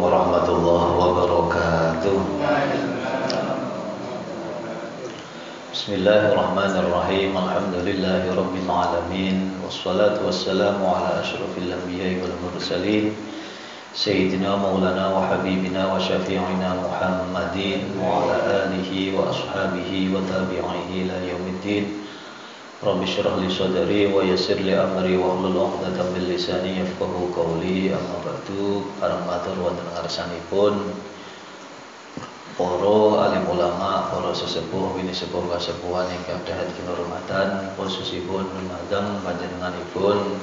warahmatullahi wabarakatuh Bismillahirrahmanirrahim Alhamdulillahi rabbil alamin Wassalatu wassalamu ala ashrafil anbiya'i wal mursalin Sayyidina maulana wa habibina wa syafi'ina Muhammadin Wa ala alihi wa ashabihi wa tabi'ihi ila yaumiddin Rabbi syrah li sadari wa yassir li amri wa hlul 'uqdatam min lisani yafqahu qawli. Amma ba'du. Para matur wonten ngarsanipun. Para alim ulama, para sesepuh wini sepuh kasepuhan ingkang dahat kinurmatan khususipun dumateng panjenenganipun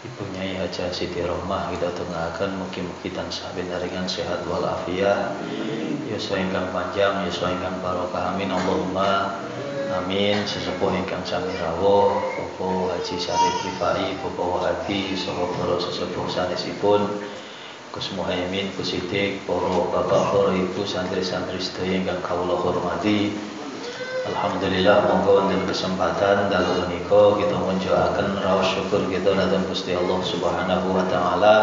Ibu Nyai Haja Siti Rohmah kita tengahkan mugi-mugi tansah binaringan sehat walafiat. Yuswa ingkang panjang yuswa ingkang barokah. Amin. Allahumma Amin. Sesepuh ingkang sami rawuh Bapak Haji Syarif Rifai Bapak Hadi saha para sesepuh sanesipun. Gus Muhaimin Gus Sidik para bapak para ibu santri-santri sedaya ingkang kawula hormati. Alhamdulillah monggo wonten kesempatan dalu menika kita munjukaken raos syukur kita dhateng Gusti Allah Subhanahu wa taala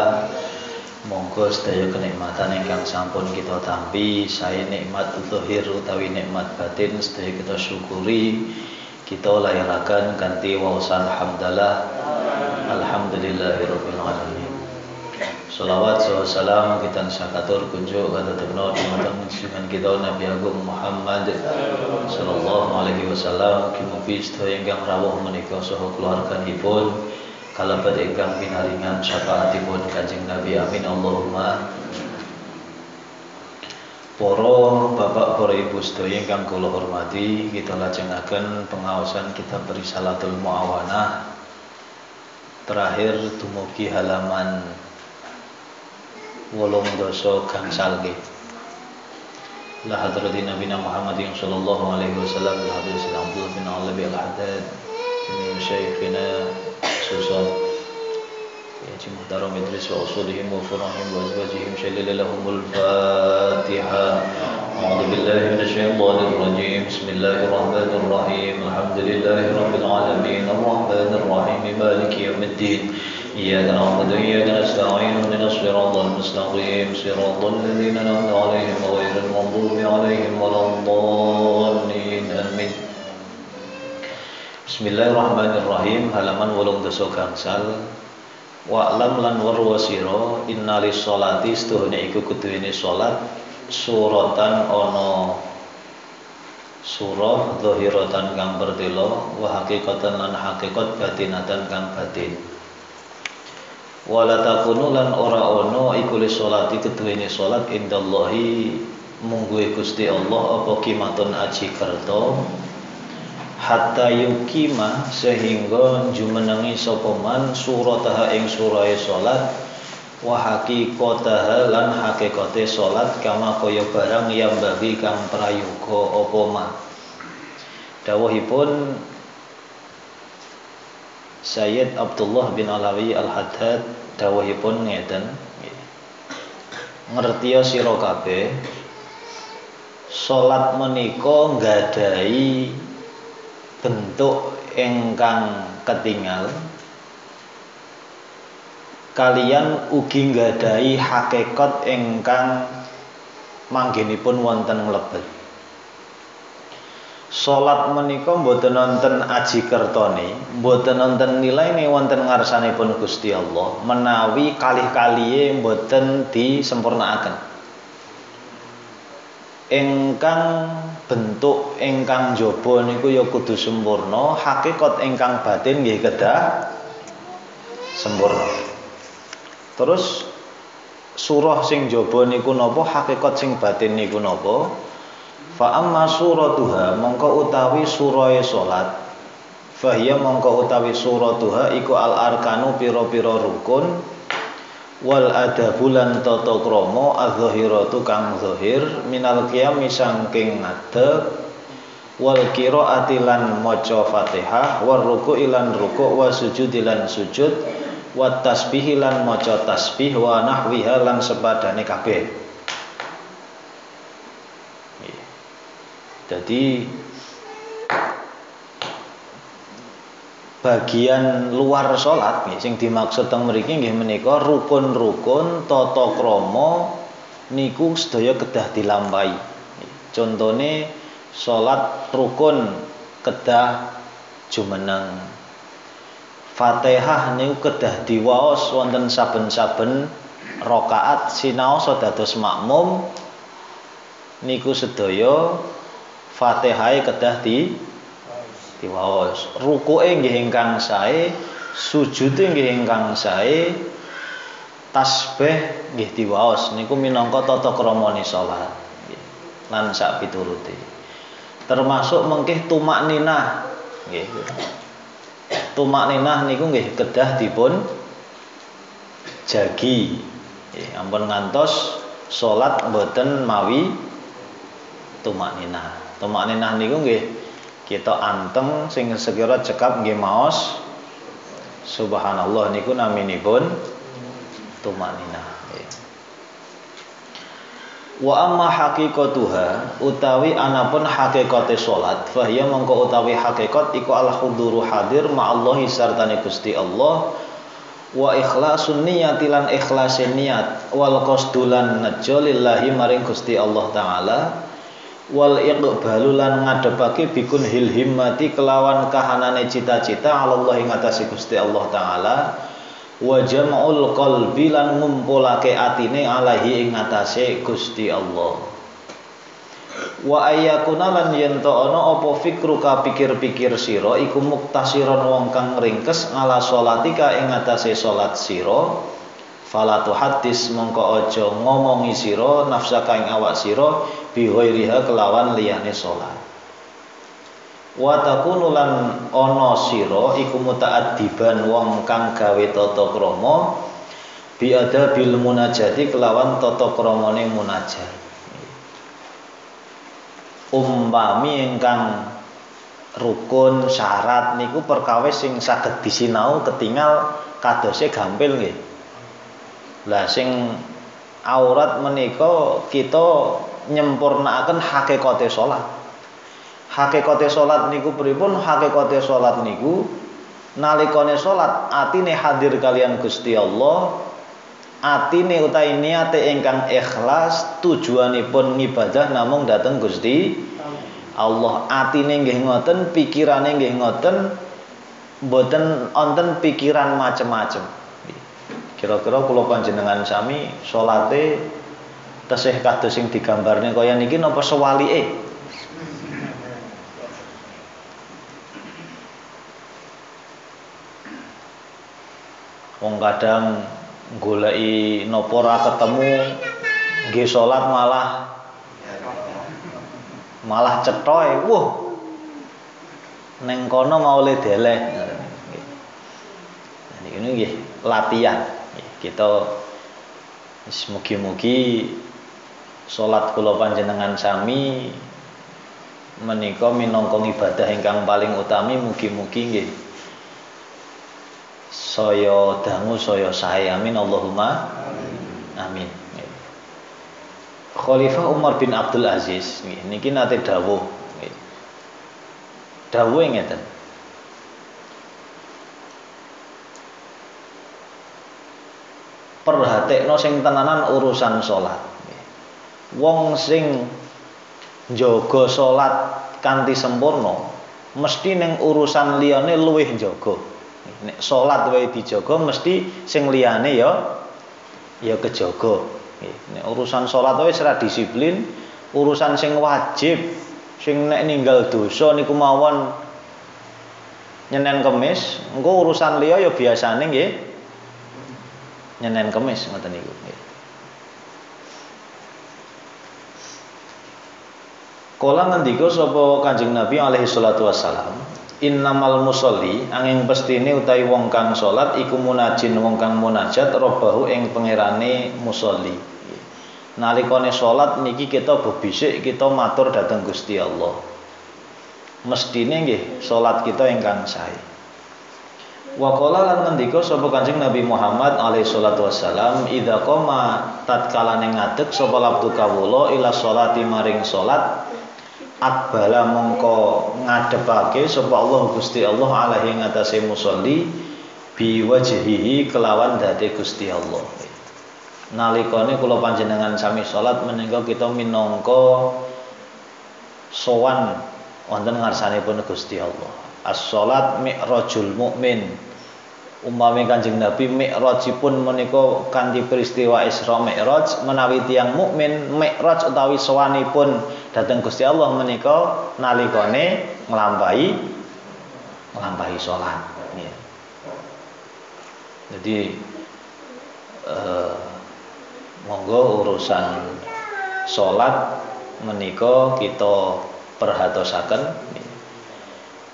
Monggo sedaya kenikmatan ingkang sampun kita tampi, saya nikmat zahir utawi nikmat batin sedaya kita syukuri. Kita layarakan kanthi waosan hamdalah. Alhamdulillahirabbil alamin. Salawat salam kita sakatur kunjuk kata tebno dumateng junjungan kita Nabi Agung Muhammad sallallahu alaihi wasallam kimugi sedaya ingkang rawuh menika saha keluarganipun kalabat ingkang pinaringan syafaatipun Kanjeng Nabi amin Allahumma. Poro bapak para ibu sedaya ingkang kula hormati kita lajengaken pengawasan kitab Risalatul Muawanah. Terakhir dumugi halaman wolong doso gangsal La hadratin Nabi Muhammad sallallahu alaihi wasallam la hadratin Abdullah bin Alabi al-Haddad min syekhina خصوصا يأتي محترم إدريس وأصولهم وفرعهم وأزواجهم. شلل لهم الفاتحة. أعوذ بالله من الشيطان الرجيم. بسم الله الرحمن الرحيم. الحمد لله رب العالمين. الرحمن الرحيم. مالك يوم الدين. إياك نعبد وإياك نستعين. من الصراط المستقيم. صراط الذين أنعمت عليهم غير المغضوب عليهم ولا الضالين. Bismillahirrahmanirrahim. Halaman wolung doso gangsal. Wa'lam lan warwa siro innali sholati setuhnya iku kuduini sholat suratan ono surah zahiratan kang bertilo wa hakikatan lan hakikat batinatan kang batin. Wala takunu lan ora ono iku li sholati kuduini sholat indallahi mungguwe Gusti Allah apa kimatun aji kerto hatta yukima sehingga jumenengi sapa man surataha ing surahe salat wa haqiqataha lan hakikate salat kama kaya barang yang bagi kang prayoga apa ma dawuhipun Sayyid Abdullah bin Alawi Al-Haddad dawuhipun ngeten ngertiya sira kabeh salat menika nggadahi bentuk ingkang ketinggal kalian ugi nggadahi hakikat ingkang manggenipun wonten mlebet Salat menika mboten wonten aji kertone, mboten wonten nilaine wonten ngarsanipun Gusti Allah menawi kalih-kalihe mboten disempurnakaken. Ingkang bentuk ingkang jaba niku ya kudu sempurna, hakikat ingkang batin nggih kedah sempurna. Terus surah sing jaba niku napa, hakikat sing batin niku napa? Fa amma suratuha mongko utawi surahe salat Fahya mongko utawi suratuha iku al arkanu pira-pira rukun wal adabulan tata krama az-zahiratu kang zahir minal qiyami saking ngadeg. Wal qiraati lan maca Fatihah war ruku ilan ruku wa sujud lan sujud wa tasbih lan maca tasbih wa nahwiha lan sepadane kabeh bagian luar salat nggih sing dimaksud teng mriki nggih menika rukun-rukun tata krama niku sedaya kedah dilampahi. Contone salat rukun kedah jumeneng. Fatihah niku kedah diwaos wonten saben-saben rakaat sinaos dados makmum niku sedaya Fatihah kedah di diwaos rukuke nggih ingkang sae sujude nggih ingkang sae tasbih nggih diwaos. Niku minangka tata kramane salat lan sak piturute. Termasuk mengkih tumak ninah. Nggih. Tumak ninah niku nggih kedah dipun jagi. Nggih ampun ngantos salat mboten mawi tumak ninah. Tumak ninah niku nggih kita anteng sing segera cekap nggih maos. Subhanallah niku naminipun tumanina. Wa amma haqiqatuha utawi anapun hakikate salat fahiya mongko utawi hakikat iku al huduru hadir ma'allahi sartane Gusti Allah. Wa ikhlasun niyati lan ikhlasin niat wal qasdulan najo lillahi maring Gusti Allah taala wal iqbalu lan ngadepake bikun hil himmati kelawan kahanane cita-cita Allah ing atase Gusti Allah taala. Wa jam'ul qalbi lan ngumpulake atine alaihi ing atase Gusti Allah. Wa ayyakuna lan yen to ana apa fikru ka pikir-pikir sira iku muktasiron wong kang ringkes ala salatika ing atase salat sira fala hadis mongko aja ngomongi sira nafsaka ing awak sira bi kelawan liyane salat wa takunu lan ana sira iku mutaaddiban wong kang gawe tata krama bi adabil munajati kelawan tata kramane munajat. Umpami ingkang rukun syarat niku perkawis sing saged disinau ketinggal kadose gampil nggih lah sing aurat menika kita nyempurnakaken hakikate salat. Hakikate salat niku pripun? Hakikate salat niku nalikane salat atine hadir kalian Gusti Allah. Atine utawi niate ingkang ikhlas tujuanipun ngibadah namung dateng Gusti Allah. Atine nggih ngoten, pikirane nggih ngoten, mboten wonten pikiran macem-macem. Kira-kira kula panjenengan sami salate tesih kados sing digambarne kaya niki napa sewalike? Wong kadang goleki napa ora ketemu nggih salat malah malah cethoe. Wah. Neng kono mau le deleh. Niki nggih latihan kita mugi-mugi salat kula panjenengan sami menika minangka ibadah ingkang paling utami mugi-mugi nggih saya dangu saya sae amin. Allahumma amin. Khalifah Umar bin Abdul Aziz niki nate dawuh dawuh ngeten perhatekno sing tenanan urusan salat. Wong sing njaga salat kanthi sempurna mesti ning urusan liyane luwih njaga. Nek salat wae dijaga mesti sing liyane ya ya kejaga. Nek urusan salat wae ora disiplin, urusan sing wajib sing nek ninggal dosa niku mawon nyenen kemis, engko urusan liya ya biasane nggih nyenen kemis ngoten niku nggih. Kala ngendika sapa Kanjeng Nabi alaihi salatu wassalam, innamal musolli angin pestine utawi wong kang salat iku munajin wong kang munajat robahu ing pangerane musolli. Nalikane salat niki kita bebisik kita matur dhateng Gusti Allah. Mestine nggih salat kita ingkang sae. Wa qala lan ngendika sapa Kanjeng Nabi Muhammad alaihi salatu wassalam idza qoma tatkala ning ngadeg sapa labdu kawula ila sholati maring salat akbala mongko ngadepake sapa Allah Gusti Allah alaihi ngatasé musolli biwajhihi kelawan dadi Gusti Allah. Nalikane kula panjenengan sami salat menika kita minangka sowan wonten ngarsanipun Gusti Allah as-salat mi'rajul mukmin umpami Kanjeng Nabi mi'rajipun menika kanthi peristiwa Isra Mi'raj menawi tiyang mukmin Mi'raj utawi sowanipun dhateng Gusti Allah menika nalikane nglampahi nglampahi salat. Ya. Jadi eh, monggo urusan salat menika kita perhatosaken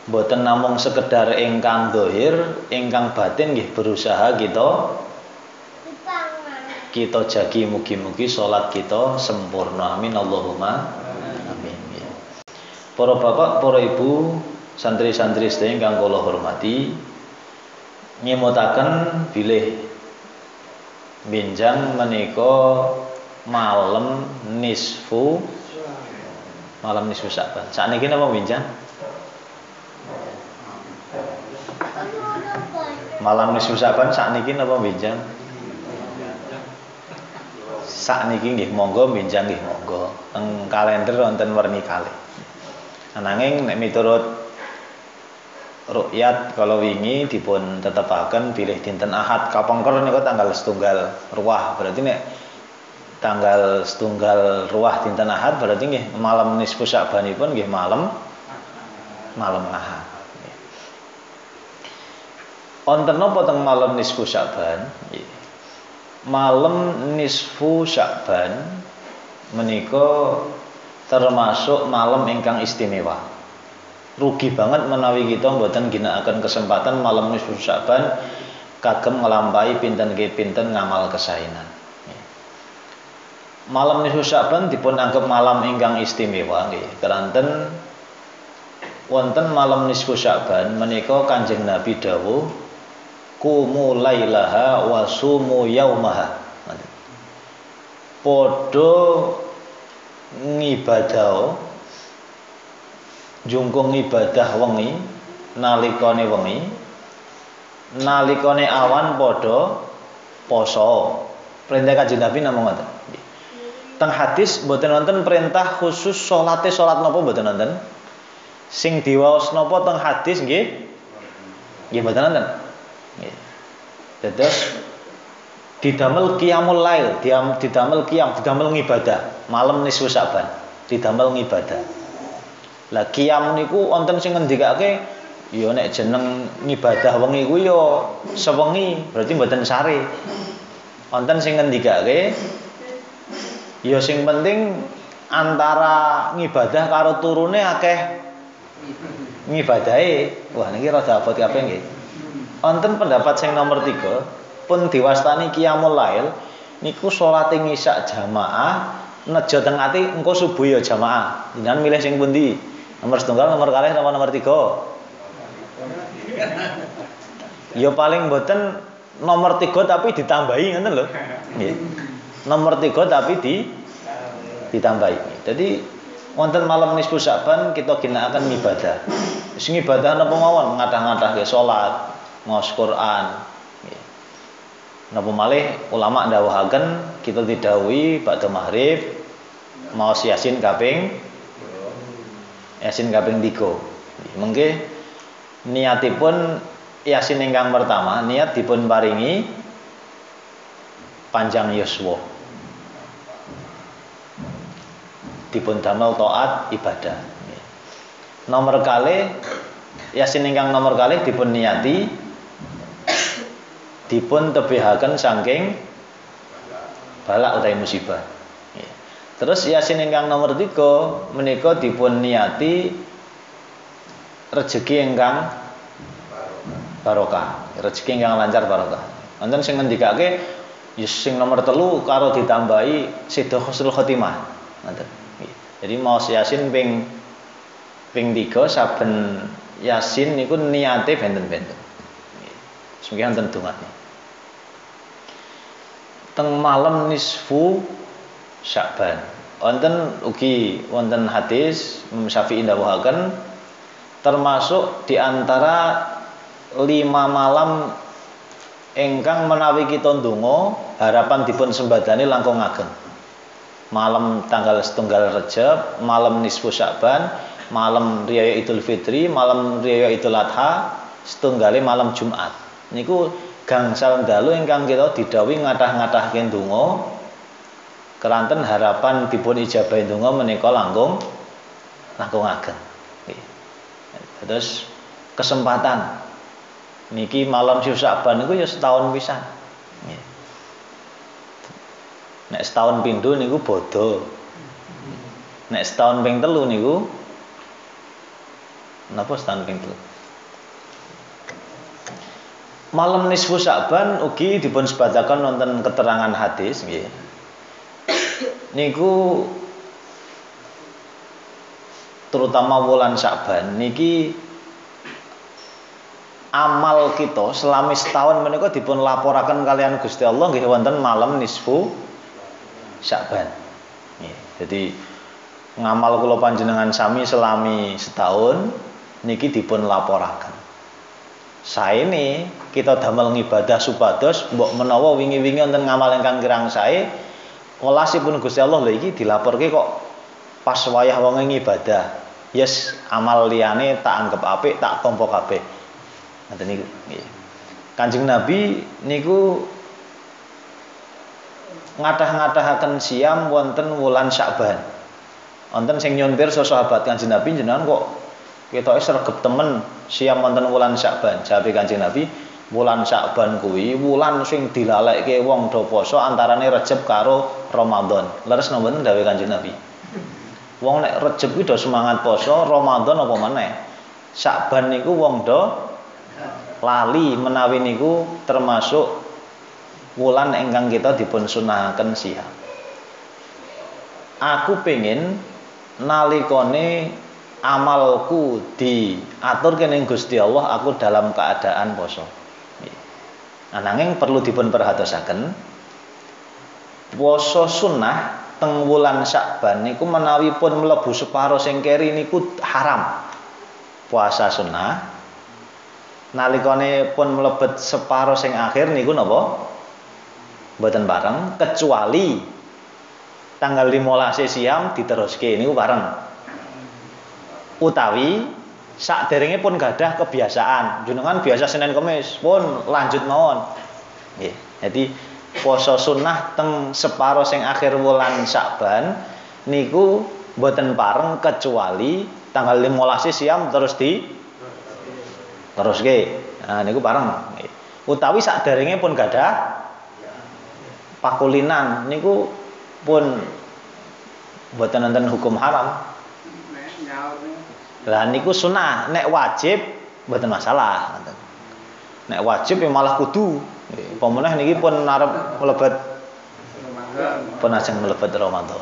Mboten namung sekedar ingkang dohir, ingkang batin nggih berusaha kita kita jagi mugi-mugi salat kita sempurna. Amin Allahumma amin. Ya. Para bapak, para ibu, santri-santri sedaya ingkang kula hormati, nyemutaken bilih binjang menika malam nisfu malam nisfu Saban. Sakniki napa binjang? Malam nisfu Saban sakniki napa benjang? Sakniki nggih monggo benjang nggih monggo. Teng kalender wonten werni kalih. Ananging nek miturut rukyat kalau wingi dipun tetepaken bilih dinten Ahad kapengker niku tanggal setunggal ruah. Berarti nek tanggal setunggal ruah dinten Ahad berarti nggih malam nisfu Sa'banipun nggih malam malam Ahad. Onten napa teng malam nisfu Sya'ban? Malam nisfu Sya'ban menika termasuk malam ingkang istimewa. Rugi banget menawi kita mboten ginakaken kesempatan malam nisfu Sya'ban kagem nglampahi pinten nggih pinten ngamal kesainan. Malam nisfu Sya'ban dipun anggap malam ingkang istimewa nggih. Keranten wonten malam nisfu Sya'ban menika Kanjeng Nabi dawuh kumu lailaha wa sumu yaumaha. Padha ngibadah jungkung ibadah wengi nalikane wengi nalikane awan padha poso. Perintah kanjeng Nabi namung ngoten. Teng hadis mboten wonten perintah khusus salate salat napa mboten wonten? Sing diwaos napa teng hadis nggih? Nggih mboten wonten Dados didamel qiyamul lail, didamel qiyam, didamel ngibadah, malam nisfu Sa'ban, didamel ngibadah. Lah qiyam niku wonten sing ngendikake ya nek jeneng ngibadah wengi kuwi ya sewengi, berarti mboten sare. Wonten sing ngendikake ya sing penting antara ngibadah karo turune akeh ngibadahe. Wah niki rada abot kabeh nggih. Wonten pendapat sing nomor tiga pun diwastani qiyamul lail niku salat isya jamaah nejo teng ati engko subuh ya jamaah. Jenengan milih sing pundi? Nomor setunggal, nomor kalih, nomor nomor tiga. Ya paling boten nomor tiga tapi ditambahi ngoten lho. Nggih. Nomor tiga tapi di ditambahi. Jadi wonten malam nisfu Sa'ban kita ginakaken ibadah. Wis ibadah napa mawon ngadah-ngadahke salat, maos Quran. Napa malih ulama dawuhaken kita didhawuhi badhe maghrib maos Yasin kaping Yasin kaping 3. Mengke niatipun Yasin ingkang pertama niat dipun paringi panjang yuswa. Dipun damel taat ibadah. Nomor kali Yasin ingkang nomor kali dipun niati dipun tebihaken saking balak utawi musibah. Ya. Terus Yasin ingkang nomor tiga menika dipun niati rezeki ingkang barokah, rezeki ingkang lancar barokah. Wonten sing ngendikake ya sing nomor telu karo ditambahi sedo husnul khotimah. Ngoten. Jadi mau Yasin ping ping 3 saben Yasin niku niate benten-benten. Semoga wonten dongane. Teng malam nisfu Sya'ban. wonten ugi wonten hadis Imam Syafi'i dawuhaken termasuk di antara lima malam ingkang menawi kita ndonga harapan dipun sembadani langkung ageng. Malam tanggal setunggal Rejab, malam nisfu Sya'ban, malam Riyaya Idul Fitri, malam Riyaya Idul Adha, setunggale malam Jumat. Niku gangsal dalu ingkang kita didhawuhi ngathah-ngathahke ndonga keranten harapan dipun ijabahi donga menika langkung langkung ageng. Terus kesempatan niki malam Syusaban niku ya setahun pisan. Nek setahun pindho niku bodo. Nek setahun ping telu niku napa setahun ping telu? Malam nisfu Sa'ban ugi dipun sebataken wonten keterangan hadis nggih niku terutama bulan Sa'ban niki amal kita selama setahun menika dipun laporaken kalian Gusti Allah nggih wonten malam nisfu Sa'ban. Jadi ngamal kula panjenengan sami selami setahun niki dipun laporaken. Saya ini kita damel ngibadah supados mbok menawa wingi-wingi wonten ngamal ingkang kirang sae welasipun Gusti Allah lho iki dilaporke kok pas wayah wong ibadah. Yes, amal liyane tak anggap apik, tak tampa kabeh. Ngoten niku. Kanjeng Nabi niku ngadah-ngadahaken siam wonten wulan Sya'ban. Wonten sing nyontir sahabat Kanjeng Nabi jenengan kok ketoke sregep temen siam wonten wulan Sya'ban. Jawabe Kanjeng Nabi, wulan Sya'ban kuwi wulan sing dilalekke wong do poso antarane Rejab karo Ramadan. Leres nomor dawuh Kanjeng Nabi. Wong nek Rejab kuwi do semangat poso, Ramadan apa meneh? Sya'ban niku wong do lali menawi niku termasuk wulan ingkang kita dipun sunahaken siang. Aku pengen nalikane amalku diatur kening Gusti Allah aku dalam keadaan poso. Nah, nanging perlu dipun perhatosaken puasa sunnah teng wulan Sya'ban niku menawi pun mlebu separo sing keri niku haram. Puasa sunnah nalikane pun mlebet separo sing akhir niku napa? Mboten bareng kecuali tanggal 15 siam diteruske niku bareng. Utawi sakderenge pun gadah kebiasaan. Jenengan biasa Senin Kamis pun lanjut mawon. Nggih. Jadi poso sunnah teng separo sing akhir wulan Sa'ban niku boten pareng kecuali tanggal 15 siam terus di terus ke nah niku pareng utawi sakderenge pun gadah pakulinan niku pun boten nonton hukum haram lah niku sunah, nek wajib mboten masalah. Nek wajib ya malah kudu. Apa meneh niki pun arep mlebet pun ajeng mlebet Ramadan.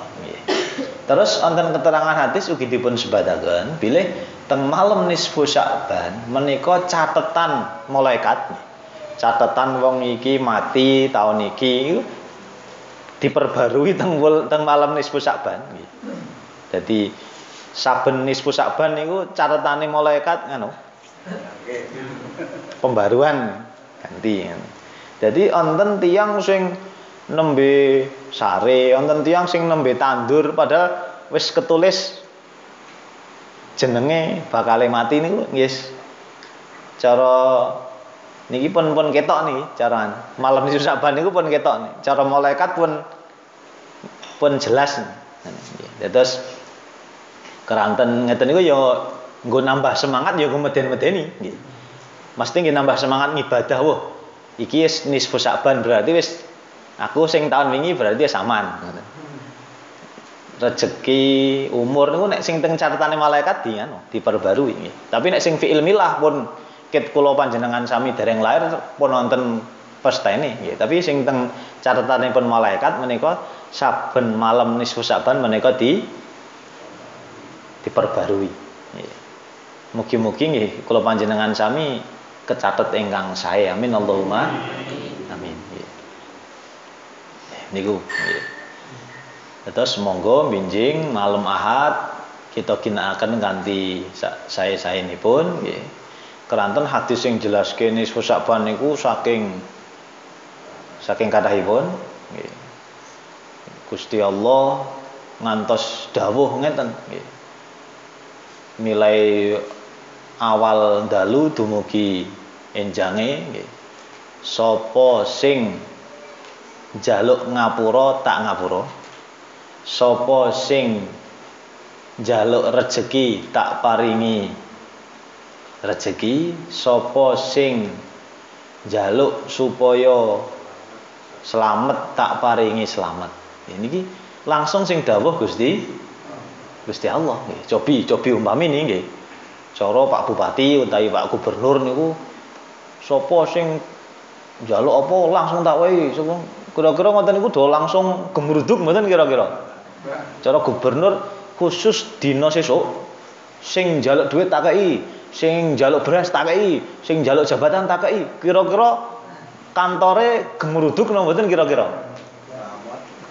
Terus wonten keterangan hadis ugi dipun sebataken bilih teng malam nisfu Sya'ban menika catetan malaikat. Catetan wong iki mati tahun iki diperbarui teng teng malam nisfu Sya'ban. Jadi saben nisfu saban niku catetane malaikat ngono. Pembaruan ganti. Jadi wonten tiang sing nembe sare, wonten tiang sing nembe tandur padahal wis ketulis jenenge bakal mati niku yes. Cara niki pun pun ketok nih cara malam nisfu saban niku pun ketok nih. Cara malaikat pun pun jelas. Terus keranten ngeten niku ya nggo nambah semangat ya meden-medeni nggih. Mesti nggih nambah semangat ngibadah. Wah, iki wis nisfu Sa'ban berarti wis aku sing tahun wingi berarti saman ngoten. Rezeki umur niku nek sing teng catetane malaikat di anu diperbarui nggih. Tapi nek sing fi'il milah pun ket kula panjenengan sami dereng lahir pun wonten pestene nggih. Tapi sing teng catatanipun malaikat menika saben malam nisfu Sa'ban menika di diperbarui. Mugi-mugi nggih kula panjenengan sami kecatet ingkang sae. Amin Allahumma amin. Niku Terus monggo binjing malam Ahad kita ginakaken ganti saya saya ini pun nggih. Keranten hadis yang jelas kene saban niku saking saking kathahipun nggih. Gusti Allah ngantos dawuh ngeten nggih. Nilai awal dalu dumugi enjange nggih. Sapa sing jaluk ngapura tak ngapura. Sapa sing jaluk rejeki tak paringi rejeki sapa sing jaluk supaya selamat tak paringi selamat ini langsung sing dawuh Gusti Gusti Allah nggih cobi cobi umpami nggih cara Pak Bupati utawi Pak Gubernur niku sapa sing jaluk apa langsung tak wae sapa kira-kira ngoten niku do langsung gemruduk mboten kira-kira cara gubernur khusus dina sesuk sing njaluk duit tak kei, sing njaluk beras tak kei, sing njaluk jabatan tak kei. Kira-kira kantore gemruduk napa mboten kira-kira?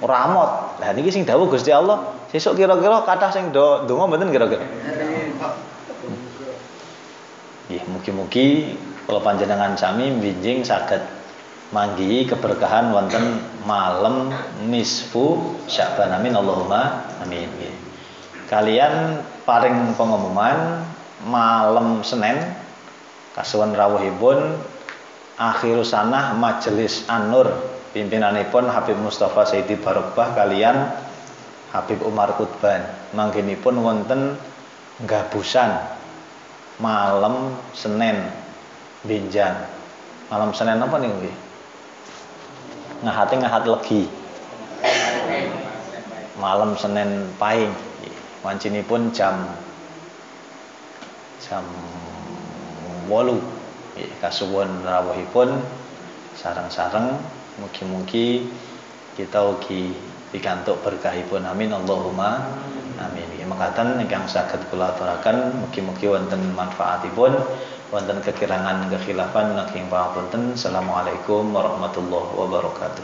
Ramot. Lah niki sing dawuh Gusti Allah, sesuk kira-kira kathah sing do donga mboten kira-kira? Nggih, mugi-mugi kula panjenengan sami binjing saged manggi keberkahan wonten malam nisfu Sya'ban amin Allahumma amin kalian paring pengumuman malam Senin kasuan rawuhipun akhir sanah majelis An-Nur pimpinanipun Habib Mustafa Sayyidi Barokbah kalian Habib Umar Kutban. Mangkinipun wonten gabusan malam Senin Binjang. Malam Senin apa nih nggih ngahati ngahat legi. Malam Senin Pahing. Pun jam jam wolu. Kasuwun rawuhipun sarang-sarang mugi-mugi kita ugi pikantuk berkahipun. Amin Allahumma amin. Mekaten ingkang saged kula aturaken mugi-mugi wonten manfaatipun wonten kekirangan kekhilafan nanging pangapunten assalamualaikum warahmatullahi wabarakatuh